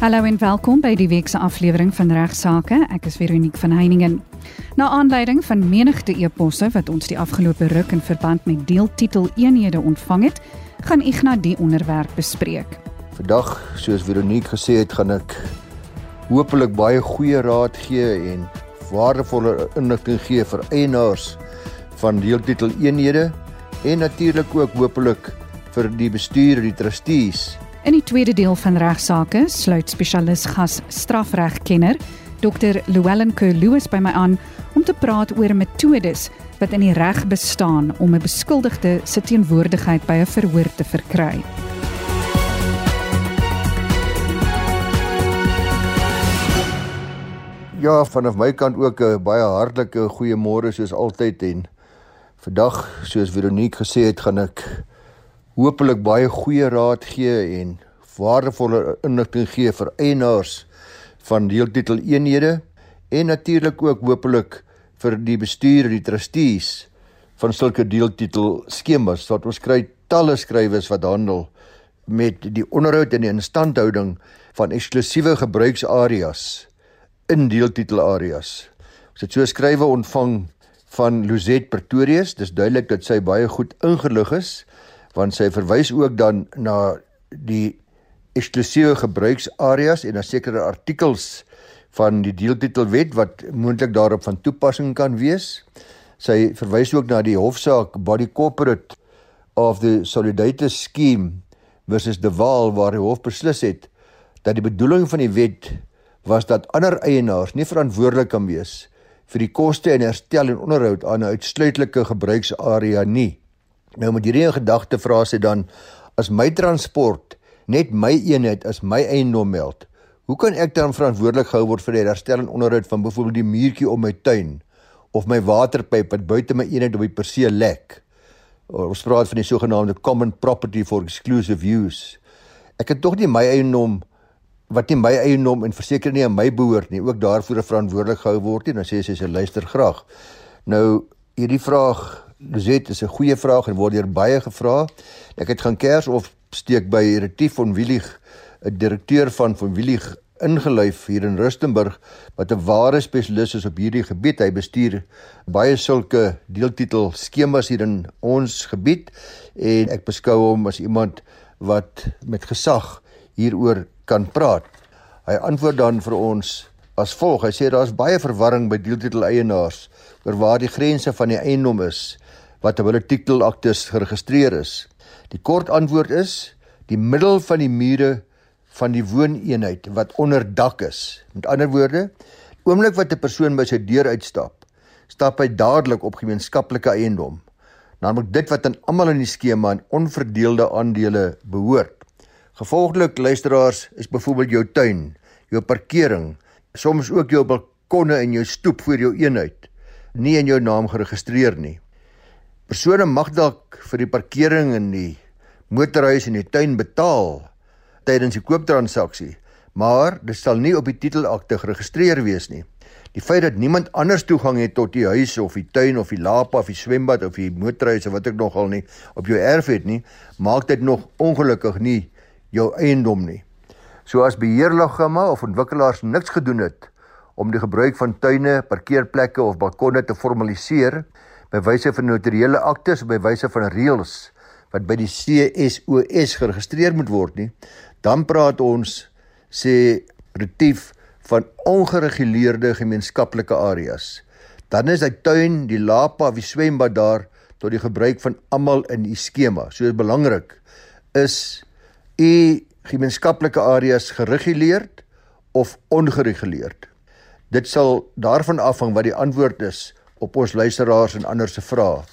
Hallo en welkom by die week se aflewering van Regsake. Ek is Veronique van Heiningen. Na aanleiding van menigte e-posse wat ons die afgelope ruk in verband met deeltitel eenhede ontvang het, gaan Ignas die onderwerp bespreek. Vandag, soos Veronique gesê het, gaan ek hopelik baie goeie raad gee en waardevolle inligting gee vir eienaars van deeltitel eenhede en natuurlik ook hopelik vir die bestuur, die trustees In die tweede deel van regsaake sluit spesialis gas strafregkenner Dr. Llewellyn Kerr-Lewis by my aan om te praat oor metodes wat in die reg bestaan om 'n beskuldigde se teenwoordigheid by 'n verhoor te verkry. Ja, vanaf my kant ook 'n baie hartlike goeiemôre soos altyd en vandag soos Veronique gesê het, gaan ek hopelik baie goeie raad gee en waardevolle inligting gee vir eienaars van deeltitel eenhede en natuurlik ook hopelik vir die bestuur en die trustees van sulke deeltitel skemas wat ons kry talle skrywes wat handel met die onderhoud en die instandhouding van eksklusiewe gebruiksareas in deeltitel areas. Ons het so skrywe ontvang van Luzet Pretorius. Dis duidelik dat sy baie goed ingelig is want sy verwys ook dan na die eksklusiewe gebruiksareas en na sekere artikels van die deeltitelwet wat moontlik daarop van toepassing kan wees. Sy verwys ook na die hofsaak Body Corporate of the Solidarity Scheme versus De Waal waar die hof beslis het dat die bedoeling van die wet was dat ander eienaars nie verantwoordelik kan wees vir die koste en herstel en onderhoud aan 'n uitsluitlike gebruiksarea nie. Nou met hierdie gedagte vra sy dan as my transport net my eenheid as my eiendom meld, hoe kan ek dan verantwoordelik gehou word vir die herstel en onderhoud van byvoorbeeld die muurtjie om my tuin of my waterpyp wat buite my eenheid op die persee lek? Ons praat van die sogenaamde common property for exclusive use. Ek het tog nie my eiendom wat nie my eiendom en verseker nie aan my behoort nie, ook daarvoor verantwoordelik gehou word nie. Dan sê sy sy luister graag. Nou hierdie vraag Lizet is 'n goeie vraag en word deur baie gevra. Ek het gaan kers of steek by Retief van Willig, 'n direkteur van van Willig ingeluif hier in Rustenburg wat 'n ware spesialis is op hierdie gebied. Hy bestuur baie sulke deeltitel skemas hier in ons gebied en ek beskou hom as iemand wat met gesag hieroor kan praat. Hy antwoord dan vir ons as volg. Hy sê daar's baie verwarring by deeltitel eienaars oor waar die grense van die eiendom is wat op hulle titelaktes geregistreer is. Die kort antwoord is die middel van die mure van die wooneenheid wat onder dak is. Met ander woorde, oomblik wat 'n persoon by sy deur uitstap, stap hy dadelik op gemeenskaplike eiendom, naamlik dit wat aan almal in die skema in onverdeelde aandele behoort. Gevolglik luisteraars is byvoorbeeld jou tuin, jou parkering, soms ook jou balkonne en jou stoep voor jou eenheid nie in jou naam geregistreer nie. Persone mag dalk vir die parkering in die motorhuis en die tuin betaal tydens die kooptransaksie, maar dit sal nie op die titelakte geregistreer wees nie. Die feit dat niemand anders toegang het tot die huis of die tuin of die lapa of die swembad of die motorhuis of wat ek nogal nie op jou erf het nie, maak dit nog ongelukkig nie jou eiendom nie. So as beheerliggame of ontwikkelaars niks gedoen het om die gebruik van tuine, parkeerplekke of balkonne te formaliseer by wyse van notariële aktes of by wyse van reëls wat by die CSOS geregistreer moet word nie, dan praat ons sê retief van ongereguleerde gemeenskaplike areas. Dan is hy tuin, die lapa of die swembad daar tot die gebruik van almal in u skema. So belangrik is u gemeenskaplike areas gereguleerd of ongereguleerd. Dit sal daarvan afhang wat die antwoord is op ons luisteraars en ander se vrae.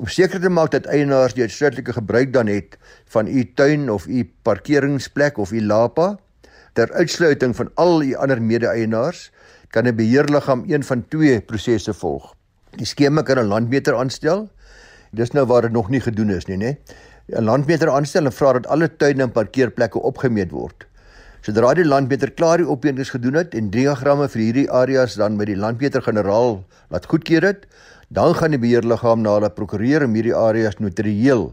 Om seker te maak dat eienaars die uitsluitlike gebruik dan het van u tuin of u parkeringsplek of u lapa ter uitsluiting van al u ander mede-eienaars kan 'n beheerliggaam een van twee prosesse volg. Die skema kan 'n landmeter aanstel. Dis nou waar dit nog nie gedoen is nie, né? 'n Landmeter aanstel en vra dat alle tuine en parkeerplekke opgemeet word. Sodra die landmeter klaar die opmetings gedoen het en diagramme vir hierdie areas dan met die landmeter-generaal laat goedkeur het, dan gaan die beheerliggaam na hulle prokureur om hierdie areas notarieel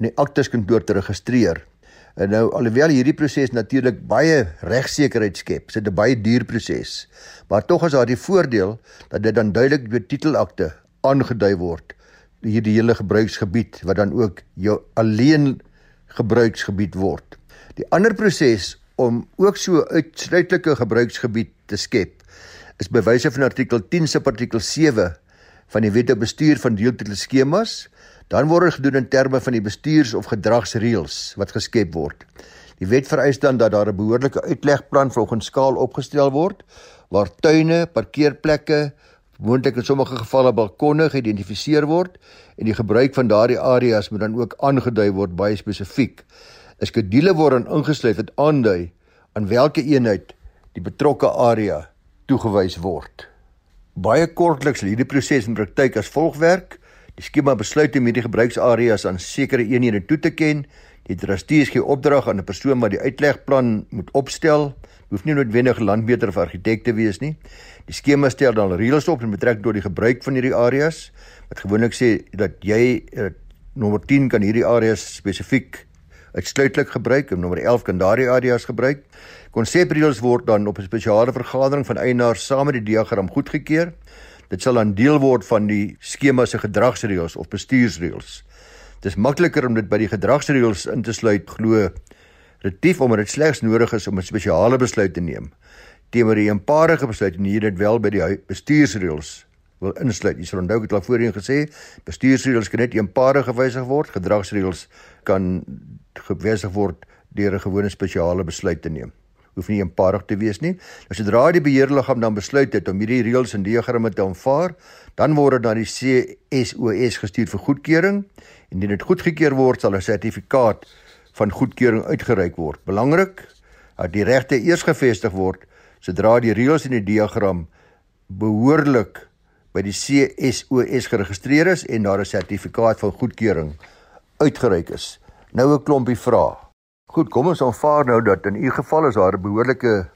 in die akteskantoor te registreer. En nou alhoewel hierdie proses natuurlik baie regsekerheid skep, is dit 'n baie duur proses. Maar tog is daar die voordeel dat dit dan duidelik deur titelakte aangedui word hierdie hele gebruiksgebied wat dan ook jou alleen gebruiksgebied word. Die ander proses om ook so uitsluitlike gebruiksgebied te skep is bewyse van artikel 10 se artikel 7 van die Wet op bestuur van deeltitel skemas dan word dit gedoen in terme van die bestuurs- of gedragsreëls wat geskep word. Die wet vereis dan dat daar 'n behoorlike uitlegplan volgens skaal opgestel word waar tuine, parkeerplekke, moontlik in sommige gevalle balkonne geïdentifiseer word en die gebruik van daardie areas moet dan ook aangedui word baie spesifiek. 'n Skedule word dan ingesluit wat aandui aan watter eenheid die betrokke area toegewys word. Baie kortliks hierdie proses in praktyk as volg werk. Die skema besluit om hierdie gebruiksareas aan sekere eenhede toe te ken. Die trustees gee opdrag aan 'n persoon wat die uitlegplan moet opstel. Hoef nie noodwendig 'n landmeter of argitek te wees nie. Die skema stel dan reëls op in betrekking tot die gebruik van hierdie areas. Wat gewoonlik sê dat jy uh, nommer 10 kan hierdie areas spesifiek uitsluitlik gebruik en nommer 11 kan daardie areas gebruik. Konsepreëls word dan op 'n spesiale vergadering van eienaars saam met die diagram goedgekeur. Dit sal dan deel word van die skema se gedragsreëls of bestuursreëls. Dit is makliker om dit by die gedragsreëls in te sluit glo retief omdat dit slegs nodig is om 'n spesiale besluit te neem. Teenoor die eenparige besluit en hier dit wel by die bestuursreëls wil insluit. Jy sal onthou ek het al voorheen gesê, bestuursreëls kan net eenparig gewysig word, gedragsreëls kan gewysig word deur 'n gewone spesiale besluit te neem hoef nie eenparig te wees nie. Nou sodra die beheerliggaam dan besluit het om hierdie reëls en diagramme te aanvaar, dan word dit na die CSOS gestuur vir goedkeuring. Indien dit goedgekeur word, sal 'n sertifikaat van goedkeuring uitgereik word. Belangrik dat die regte eers gevestig word sodra die reëls en die diagram behoorlik by die CSOS geregistreer is en daar 'n sertifikaat van goedkeuring uitgereik is. Nou 'n klompie vrae. Goed, kom ons aanvaar nou dat in u geval is daar 'n behoorlike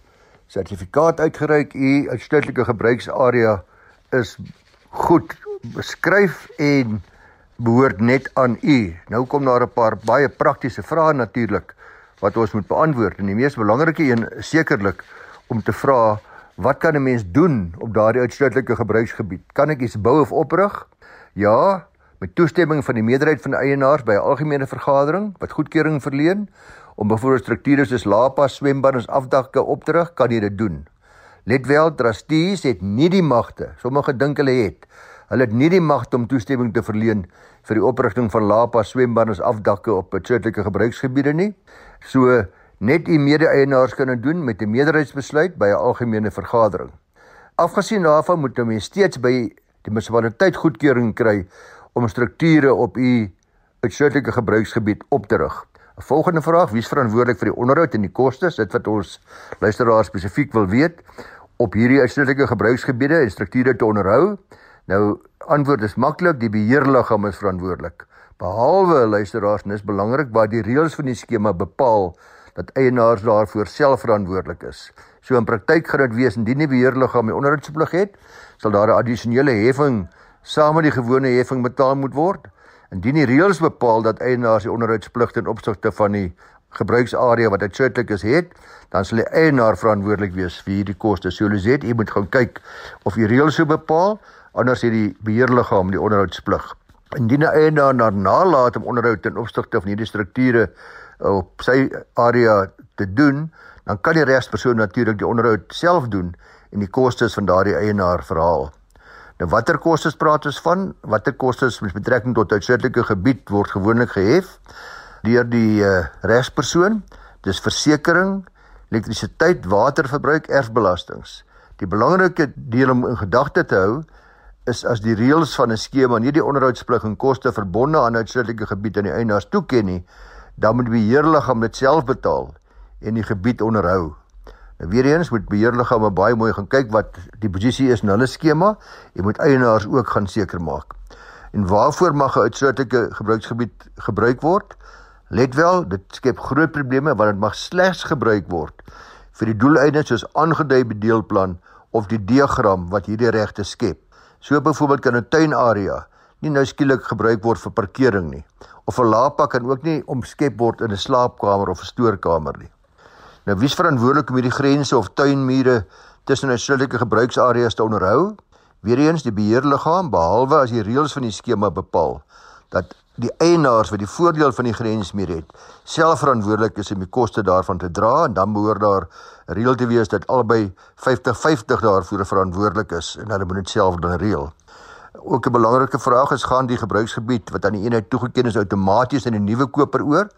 sertifikaat uitgereik. U uitsluitlike gebruiksarea is goed beskryf en behoort net aan u. Nou kom daar 'n paar baie praktiese vrae natuurlik wat ons moet beantwoord. En die mees belangrike een sekerlik om te vra wat kan 'n mens doen op daardie uitsluitlike gebruiksgebied? Kan ek iets bou of oprig? Ja, met toestemming van die meerderheid van die eienaars by 'n algemene vergadering wat goedkeuring verleen om byvoorbeeld strukture soos laapas, swembaddens, afdakke op te rig, kan jy dit doen. Let wel, trustees het nie die magte. Sommige dink hulle het. Hulle het nie die magte om toestemming te verleen vir die oprigting van laapas, swembaddens, afdakke op betrokke gebruiksgebiede nie. So net u mede-eienaars kan dit doen met 'n meerderheidsbesluit by 'n algemene vergadering. Afgesien daarvan moet jy steeds by die munisipaliteit goedkeuring kry om strukture op u betrokke gebruiksgebied op te rig. 'n Volgende vraag: Wie is verantwoordelik vir die onderhoud en die kostes? Dit wat ons luisteraars spesifiek wil weet op hierdie uitsluitlike gebruiksgebiede en strukture te onderhou. Nou antwoord is maklik, die beheerliggaam is verantwoordelik. Behalwe luisteraars, dis belangrik waar die reëls van die skema bepaal dat eienaars daarvoor self verantwoordelik is. So in praktyk gaan dit wees indien die beheerliggaam die onderhoudsplig het, sal daar 'n addisionele heffing saam met die gewone heffing betaal moet word. Indien die reëls bepaal dat eienaars die onderhoudspligte in opsigte van die gebruiksarea wat uitsluitlik is het, dan sal die eienaar verantwoordelik wees vir hierdie koste. So hulle sê jy moet gaan kyk of die reëls so bepaal, anders het die beheerliggaam die onderhoudsplig. Indien 'n eienaar na nalaat om onderhoud in opsigte van hierdie strukture op sy area te doen, dan kan die regspersoon natuurlik die onderhoud self doen en die kostes van daardie eienaar verhaal. Nou watter kostes praat ons van? Watter kostes met betrekking tot uitsluitlike gebied word gewoonlik gehef deur die uh, regspersoon? Dis versekerings, elektrisiteit, waterverbruik, erfbelastings. Die belangrike deel om in gedagte te hou is as die reëls van 'n skema nie die onderhoudsplig en koste verbonde aan uitsluitlike gebied aan die eienaars toeken nie, dan moet die beheerliggaam dit self betaal en die gebied onderhou. Nou weer eens moet beheerliggame baie mooi gaan kyk wat die posisie is in hulle skema. Jy moet eienaars ook gaan seker maak. En waarvoor mag 'n uitsluitlike gebruiksgebied gebruik word? Let wel, dit skep groot probleme want dit mag slegs gebruik word vir die doeleindes soos aangedui by deelplan of die diagram wat hierdie regte skep. So byvoorbeeld kan 'n tuinarea nie nou skielik gebruik word vir parkering nie. Of 'n laapak kan ook nie omskep word in 'n slaapkamer of 'n stoorkamer nie. Nou wie's verantwoordelik om hierdie grense of tuinmure tussen uitsluitlike gebruiksareas te onderhou? Weereens die beheerliggaam behalwe as die reëls van die skema bepaal dat die eienaars wat die voordeel van die grensmuur het, self verantwoordelik is om die koste daarvan te dra en dan behoort daar reël te wees dat albei 50-50 daarvoor verantwoordelik is en hulle moet dit self dan reël. Ook 'n belangrike vraag is gaan die gebruiksgebied wat aan die eenheid toegeken is outomaties in 'n nuwe koper oor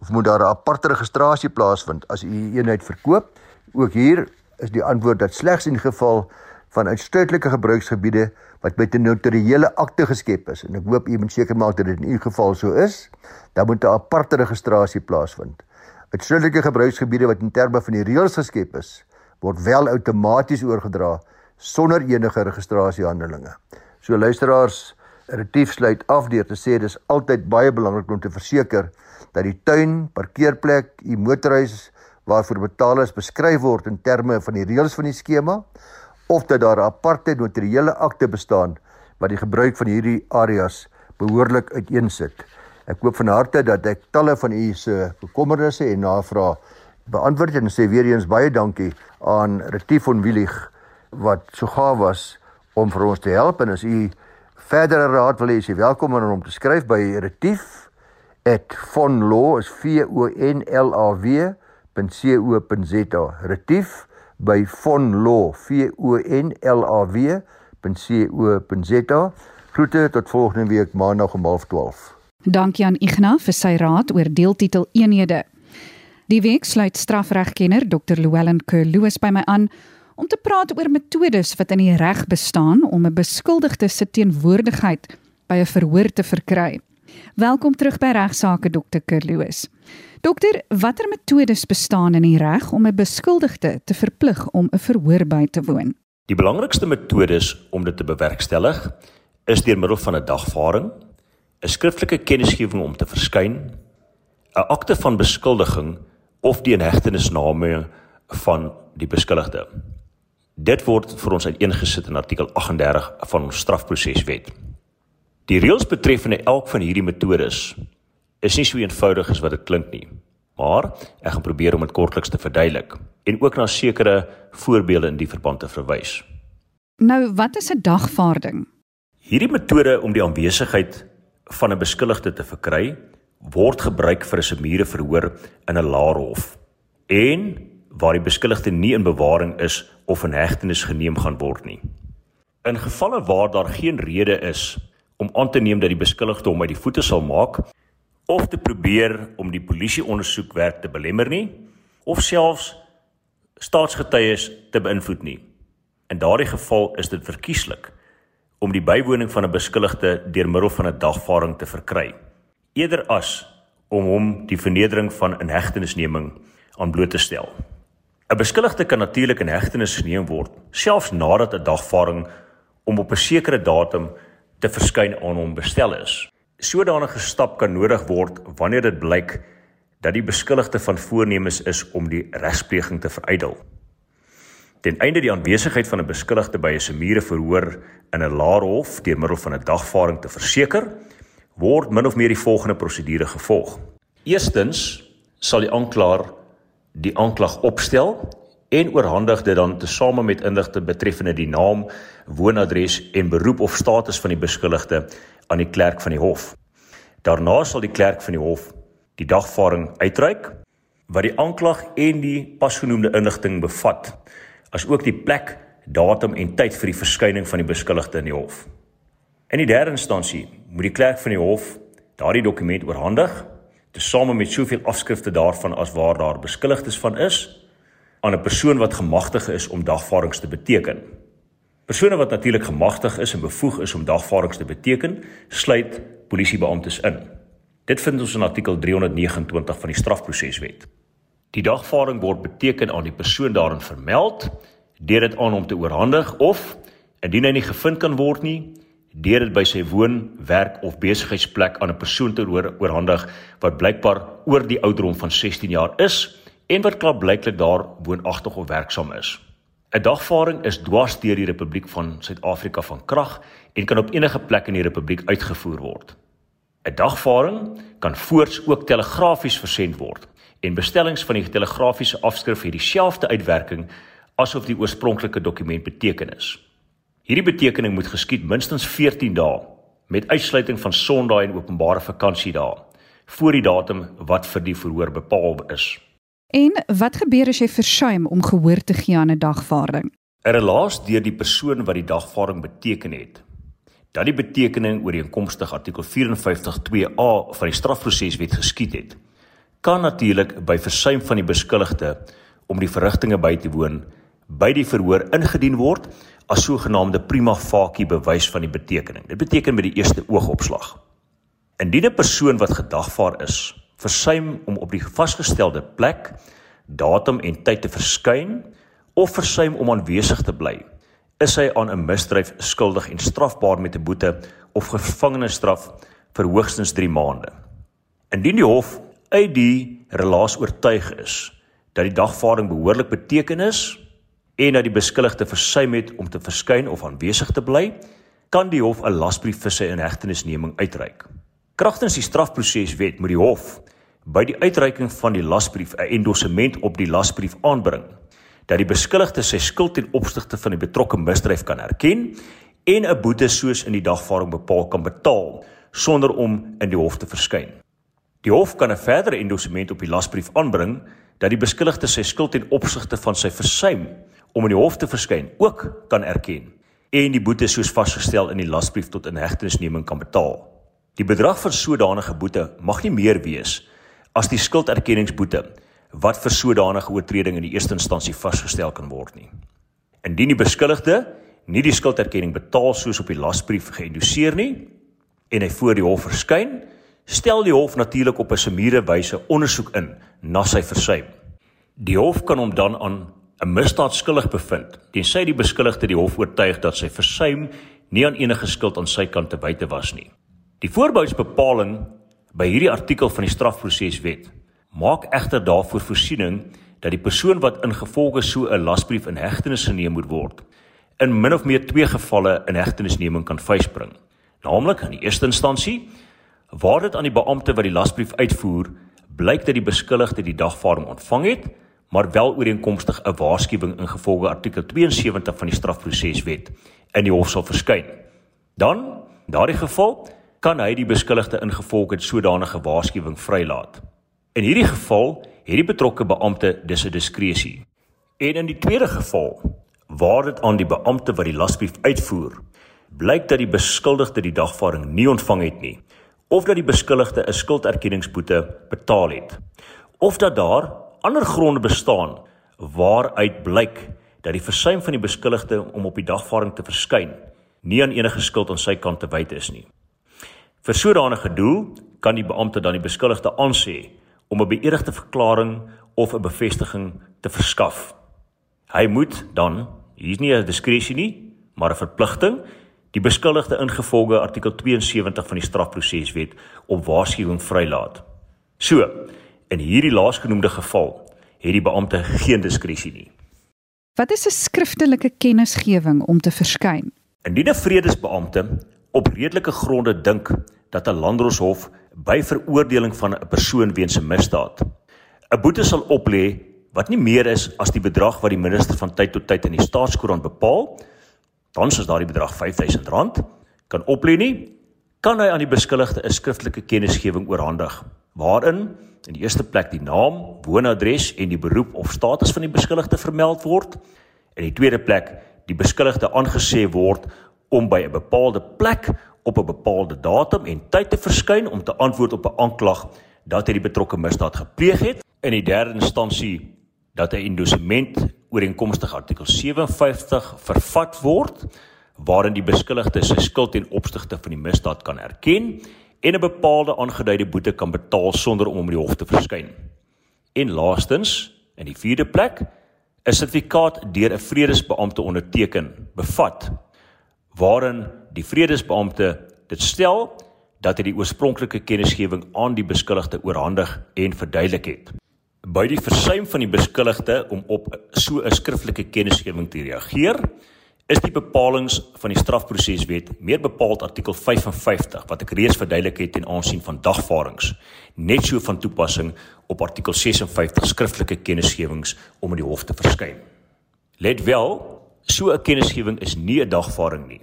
of moet daar 'n aparte registrasie plaasvind as u eenheid verkoop? Ook hier is die antwoord dat slegs in geval van uitsluitlike gebruiksgebiede wat met 'n notariële akte geskep is en ek hoop u moet seker maak dat dit in u geval so is, dan moet 'n aparte registrasie plaasvind. Uitsluitlike gebruiksgebiede wat in terme van die reëls geskep is, word wel outomaties oorgedra sonder enige registrasiehandelinge. So luisteraars, retief sluit af deur te sê dis altyd baie belangrik om te verseker dat die tuin, parkeerplek, u motorhuis waarvoor betaal is beskryf word in terme van die reëls van die skema of dat daar 'n aparte notariële akte bestaan wat die gebruik van hierdie areas behoorlik uiteensit. Ek hoop van harte dat ek talle van u se bekommernisse en navrae beantwoord en sê weer eens baie dankie aan Retief van Willig wat so gaaf was om vir ons te help en as u verdere raad wil hê, is jy welkom om hom te skryf by retief@vonlaw is v o n l a w.co.za retief by vonlaw v o n l a w.co.za groete tot volgende week maandag om 12:30 Dankie aan Ignas vir sy raad oor deeltitel eenhede. Die week sluit strafregkenner Dr. Llewellyn Kerloos by my aan om te praat oor metodes wat in die reg bestaan om 'n beskuldigde se teenwoordigheid by 'n verhoor te verkry. Welkom terug by regsaake Dr. Kerloos. Dokter, watter metodes bestaan in die reg om 'n beskuldigde te verplig om 'n verhoor by te woon? Die belangrikste metodes om dit te bewerkstellig is deur middel van 'n dagvaarding, 'n skriftelike kennisgewing om te verskyn, 'n akte van beskuldiging of die inhegtenisname van die beskuldigde. Dit word vir ons uiteengesit in artikel 38 van ons strafproseswet. Die reëls betreffende elk van hierdie metodes is nie so eenvoudig as wat dit klink nie. Maar ek gaan probeer om dit kortliks te verduidelik en ook na sekere voorbeelde in die verband te verwys. Nou, wat is 'n dagvaarding? Hierdie metode om die aanwesigheid van 'n beskuldigde te verkry, word gebruik vir 'n semiere verhoor in 'n laerhof en waar die beskuldigde nie in bewaring is of in hegtenis geneem gaan word nie. In gevalle waar daar geen rede is om aan te neem dat die beskuldigde hom uit die voete sal maak, of te probeer om die polisie ondersoekwerk te belemmer nie of selfs staatsgetuies te beïnvloed nie. In daardie geval is dit verkieslik om die bywoning van 'n beskuldigde deur middel van 'n dagvaarding te verkry eerder as om hom die vernedering van inhegtenisneming aan bloot te stel. 'n Beskuldigde kan natuurlik in hegtenis geneem word selfs nadat 'n dagvaarding om op 'n sekere datum te verskyn aan hom bestel is sodanige stap kan nodig word wanneer dit blyk dat die beskuldigde van voornemens is om die regspleging te verydel. Ten einde die aanwesigheid van 'n beskuldigde by 'n semiere verhoor in 'n laerhof deur middel van 'n dagvaarding te verseker, word min of meer die volgende prosedure gevolg. Eerstens sal die aanklaer die aanklag opstel en oorhandig dit dan tesame met inligting betreffende die naam, woonadres en beroep of status van die beskuldigde aan die klerk van die hof. Daarna sal die klerk van die hof die dagvaarding uitreik wat die aanklag en die pasgenoemde inligting bevat, asook die plek, datum en tyd vir die verskyning van die beskuldigde in die hof. In die derde instansie moet die klerk van die hof daardie dokument oorhandig, tesame met soveel afskrifte daarvan as waar daar beskuldigdes van is aan 'n persoon wat gemagtig is om dagvaardings te beteken. Persone wat natuurlik gemagtig is en bevoeg is om dagvaardings te beteken, sluit polisiebeamptes in. Dit vind ons in artikel 329 van die strafproseswet. Die dagvaarding word beteken aan die persoon daarin vermeld deur dit aan hom te oorhandig of indien hy nie gevind kan word nie, deur dit by sy woon, werk of besigheidsplek aan 'n persoon te oor, oorhandig wat blykbaar oor die ouderdom van 16 jaar is en wat klaar blyklik daar woonagtig of werksaam is. 'n Dagvaarding is dwars deur die Republiek van Suid-Afrika van krag en kan op enige plek in die Republiek uitgevoer word. 'n Dagvaarding kan voorts ook telegrafies versend word en bestellings van die telegrafiese afskrif het dieselfde uitwerking asof die oorspronklike dokument beteken is. Hierdie betekening moet geskied minstens 14 dae met uitsluiting van Sondae en openbare vakansiedae voor die datum wat vir die verhoor bepaal is. En wat gebeur as jy versuim om gehoor te gee aan 'n dagvaarding? 'n Relaas deur die persoon wat die dagvaarding beteken het. Dat die betekening ooreenkomstig artikel 54.2a van die strafproseswet geskied het, kan natuurlik by versuim van die beskuldigde om die verrigtinge by te woon by die verhoor ingedien word as sogenaamde prima facie bewys van die betekening. Dit beteken met die eerste oogopslag. Indien 'n persoon wat gedagvaar is, versuim om op die vasgestelde plek, datum en tyd te verskyn of versuim om aanwesig te bly, is hy aan 'n misdryf skuldig en strafbaar met 'n boete of gevangenisstraf vir hoogstens 3 maande. Indien die hof uit die relaas oortuig is dat die dagvaarding behoorlik beteken is en dat die beskuldigde versuim het om te verskyn of aanwesig te bly, kan die hof 'n lasbrief vir sy inhegtenisneming uitreik. Kragtens die strafproseswet moet die hof by die uitreiking van die lasbrief 'n endossement op die lasbrief aanbring dat die beskuldigde sy skuld ten opsigte van die betrokke misdryf kan erken en 'n boete soos in die dagvaarding bepaal kan betaal sonder om in die hof te verskyn. Die hof kan 'n verdere endossement op die lasbrief aanbring dat die beskuldigde sy skuld ten opsigte van sy versuim om in die hof te verskyn ook kan erken en die boete soos vasgestel in die lasbrief tot inhegtenisneming kan betaal. Die bedrag vir sodanige boete mag nie meer wees as die skulderkenningsboete wat vir sodanige oortreding in die eerste instansie vasgestel kan word nie. Indien die beskuldigde nie die skulderkenning betaal soos op die lasbrief geïndoseer nie en hy voor die hof verskyn, stel die hof natuurlik op 'n summiere wyse ondersoek in na sy versuim. Die hof kan hom dan aan 'n misdaad skuldig bevind, tensy die beskuldigde die hof oortuig dat sy versuim nie aan enige skuld aan sy kant te wyte was nie. Die voorboudsbepaling by hierdie artikel van die strafproseswet maak egter daarvoor voorsiening dat die persoon wat ingevolge so 'n lasbrief in hegtenis geneem moet word, in min of meer twee gevalle in hegtenisneming kan vryspring. Naamlik in die eerste instansie waar dit aan die beampte wat die lasbrief uitvoer, blyk dat die beskuldigde die dagvaarding ontvang het maar wel ooreenkomstig 'n waarskuwing ingevolge artikel 72 van die strafproseswet in die hof sal verskyn. Dan, daardie geval, kan hy die beskuldigde ingevolge sodanige waarskuwing vrylaat. In hierdie geval het die betrokke beampte dus 'n diskresie. En in die tweede geval, waar dit aan die beampte wat die lasbrief uitvoer, blyk dat die beskuldigde die dagvaarding nie ontvang het nie of dat die beskuldigde 'n skulderkenningsboete betaal het of dat daar ander gronde bestaan waaruit blyk dat die versuim van die beskuldigde om op die dagvaarding te verskyn nie aan enige skuld aan sy kant te wyte is nie. Vir sodanige doel kan die beampte dan die beskuldigde aansê om 'n beëdigde verklaring of 'n bevestiging te verskaf. Hy moet dan, hier's nie 'n diskresie nie, maar 'n verpligting die beskuldigde ingevolge artikel 72 van die strafproseswet op waarskuwing vrylaat. So, In hierdie laasgenoemde geval het die beampte geen diskresie nie. Wat is 'n skriftelike kennisgewing om te verskyn? Indien 'n vredesbeampte op redelike gronde dink dat 'n landdroshof by veroordeling van 'n persoon weens 'n misdaad 'n boete sal oplê wat nie meer is as die bedrag wat die minister van tyd tot tyd in die staatskoerant bepaal, dan is daardie bedrag R5000 kan oplê nie, kan hy aan die beskuldigde 'n skriftelike kennisgewing oorhandig waarin in die eerste plek die naam, woonadres en die beroep of status van die beskuldigde vermeld word. In die tweede plek die beskuldigde aangesê word om by 'n bepaalde plek op 'n bepaalde datum en tyd te verskyn om te antwoord op 'n aanklag dat hy die betrokke misdaad gepleeg het. In die derde instansie dat 'n endossement ooreenkomstig artikel 57 vervat word waarin die beskuldigde sy skuld ten opsigte van die misdaad kan erken en 'n bepaalde aangeduide boete kan betaal sonder om in die hof te verskyn. En laastens, in die vierde plek, 'n sertifikaat deur 'n vredesbeampte onderteken bevat waarin die vredesbeampte dit stel dat hy die oorspronklike kennisgewing aan die beskuldigde oorhandig en verduidelik het. By die versuim van die beskuldigde om op so 'n skriftelike kennisgewing te reageer, is die bepalinge van die strafproseswet, meer bepaald artikel 55 wat ek reeds verduidelik het ten aansien van dagvaardings, net so van toepassing op artikel 56 skriftelike kennisgewings om in die hof te verskyn. Let wel, So 'n kennisgewing is nie 'n dagvaarding nie.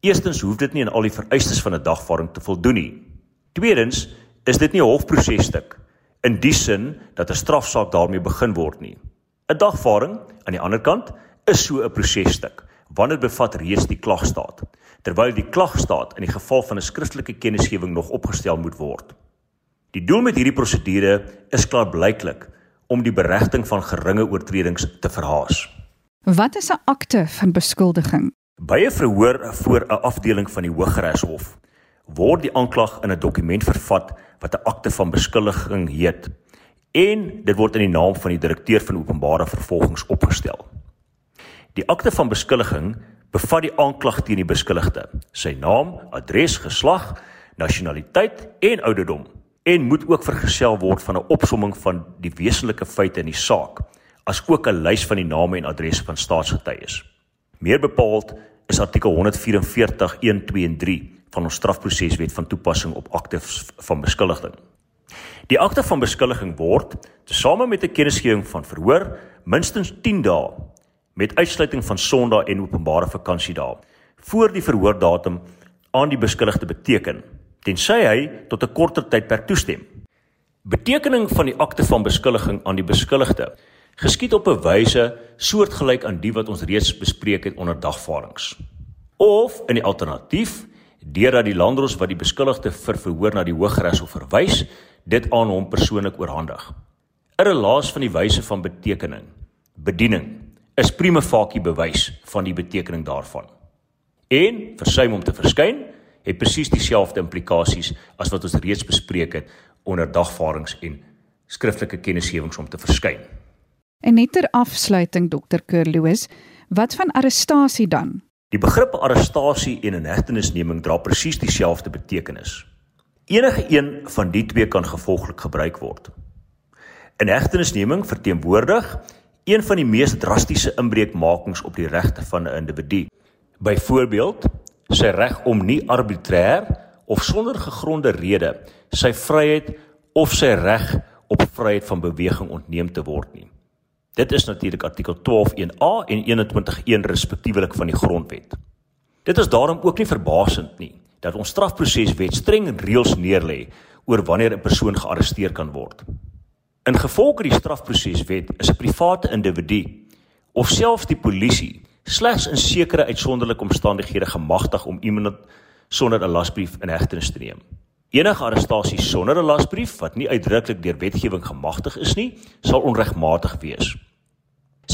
Eerstens hoef dit nie aan al die vereistes van 'n dagvaarding te voldoen nie. Tweedens is dit nie 'n hofprosesstuk in die sin dat 'n strafsaak daarmee begin word nie. 'n Dagvaarding aan die ander kant is so 'n prosesstuk wanneer bevat reeds die klagstaat terwyl die klagstaat in die geval van 'n skriftelike kennisgewing nog opgestel moet word. Die doel met hierdie prosedure is klaarblyklik om die beregting van geringe oortredings te verhaas. Wat is 'n akte van beskuldiging? By 'n verhoor voor 'n afdeling van die Hooggeregshof word die aanklag in 'n dokument vervat wat 'n akte van beskuldiging heet en dit word in die naam van die direkteur van openbare vervolgings opgestel. Die akte van beskuldiging bevat die aanklag teen die beskuldigde, sy naam, adres, geslag, nasionaliteit en ouderdom en moet ook vergesel word van 'n opsomming van die wesenlike feite in die saak as ook 'n lys van die name en adresse van staatsgetuies. Meer bepaald is artikel 144 1 2 en 3 van ons strafproseswet van toepassing op akte van beskuldiging. Die akte van beskuldiging word tesame met 'n kennisgewing van verhoor minstens 10 dae met uitsluiting van Sondae en openbare vakansiedae voor die verhoordatum aan die beskuldigde beteken tensy hy tot 'n korter tydperk toestem. Betekening van die akte van beskuldiging aan die beskuldigde geskied op 'n wyse soortgelyk aan die wat ons reeds bespreek het onder dagvaardings. Of in die alternatief, deurdat die landros wat die beskuldigde vir verhoor na die Hooggeregshof verwys, dit aan hom persoonlik oorhandig. 'n Relaas van die wyse van betekening, bediening, is prima facie bewys van die betekening daarvan. En versuim om te verskyn het presies dieselfde implikasies as wat ons reeds bespreek het onder dagvaardings en skriftelike kennisgewings om te verskyn. En net ter afsluiting Dr. Kerloos, wat van arrestasie dan? Die begrip arrestasie en inhegtenisneming dra presies dieselfde betekenis. Enige een van die twee kan gevolglik gebruik word. Inhegtenisneming verteenwoordig een van die mees drastiese inbreukmakings op die regte van 'n individu. Byvoorbeeld, sy reg om nie arbitrêr of sonder gegronde rede sy vryheid of sy reg op vryheid van beweging ontneem te word nie. Dit is natuurlik artikel 12.1a en 21.1 respektiewelik van die grondwet. Dit is daarom ook nie verbasend nie dat ons strafproseswet streng reëls neerlê oor wanneer 'n persoon gearresteer kan word. In gevolg die strafproseswet is 'n private individu of selfs die polisie slegs in sekere uitsonderlike omstandighede gemagtig om iemand sonder 'n lasbrief in hegtenis te neem. Enige arrestasie sonder 'n lasbrief wat nie uitdruklik deur wetgewing gemagtig is nie, sal onregmatig wees.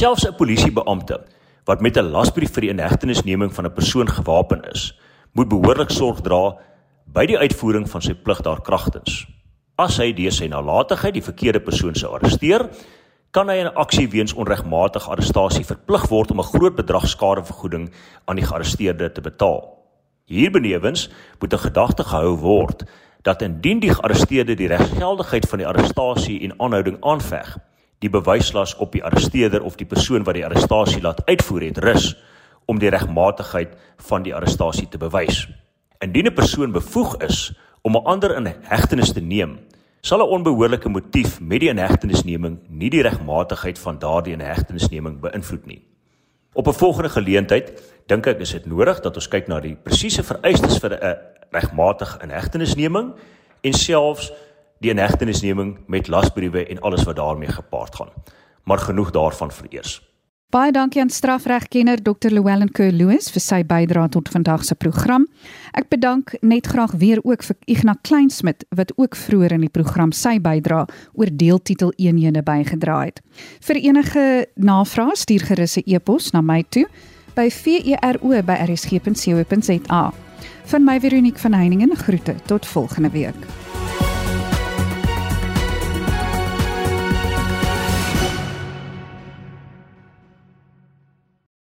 Selfs 'n polisiebeampte wat met 'n lasbrief vir die inhegtenisneming van 'n persoon gewapen is, moet behoorlik sorg dra by die uitvoering van sy plig daarkragtens. As hy deur sy nalatigheid die verkeerde persoon sou arresteer, kan hy 'n aksie weens onregmatige arrestasie verplig word om 'n groot bedrag skadevergoeding aan die gearresteerde te betaal. Hierbenewens moet 'n gedagte gehou word dat indien die gearresteerde die reggeldigheid van die arrestasie en aanhouding aanveg, die bewyslas op die arresteerder of die persoon wat die arrestasie laat uitvoer het rus om die regmatigheid van die arrestasie te bewys. Indien 'n persoon bevoeg is om 'n ander in hegtenis te neem, sal 'n onbehoorlike motief met die inhegtenisneming nie die regmatigheid van daardie inhegtenisneming beïnvloed nie. Op 'n volgende geleentheid dink ek is dit nodig dat ons kyk na die presiese vereistes vir 'n regmatige inhegtenisneming en selfs die inhegtenisneming met lasbriewe en alles wat daarmee gepaard gaan. Maar genoeg daarvan vir eers. Baie dankie aan strafregkenner Dr. Llewellyn Kerloos vir sy bydrae tot vandag se program. Ek bedank net graag weer ook vir Ignas Kleinsmid wat ook vroeër in die program sy bydrae oor deeltitel eenhede bygedra het. Vir enige navrae stuur gerus 'n e-pos na my toe by vero@rsg.co.za. Van my Veronique van Heiningen groete tot volgende week.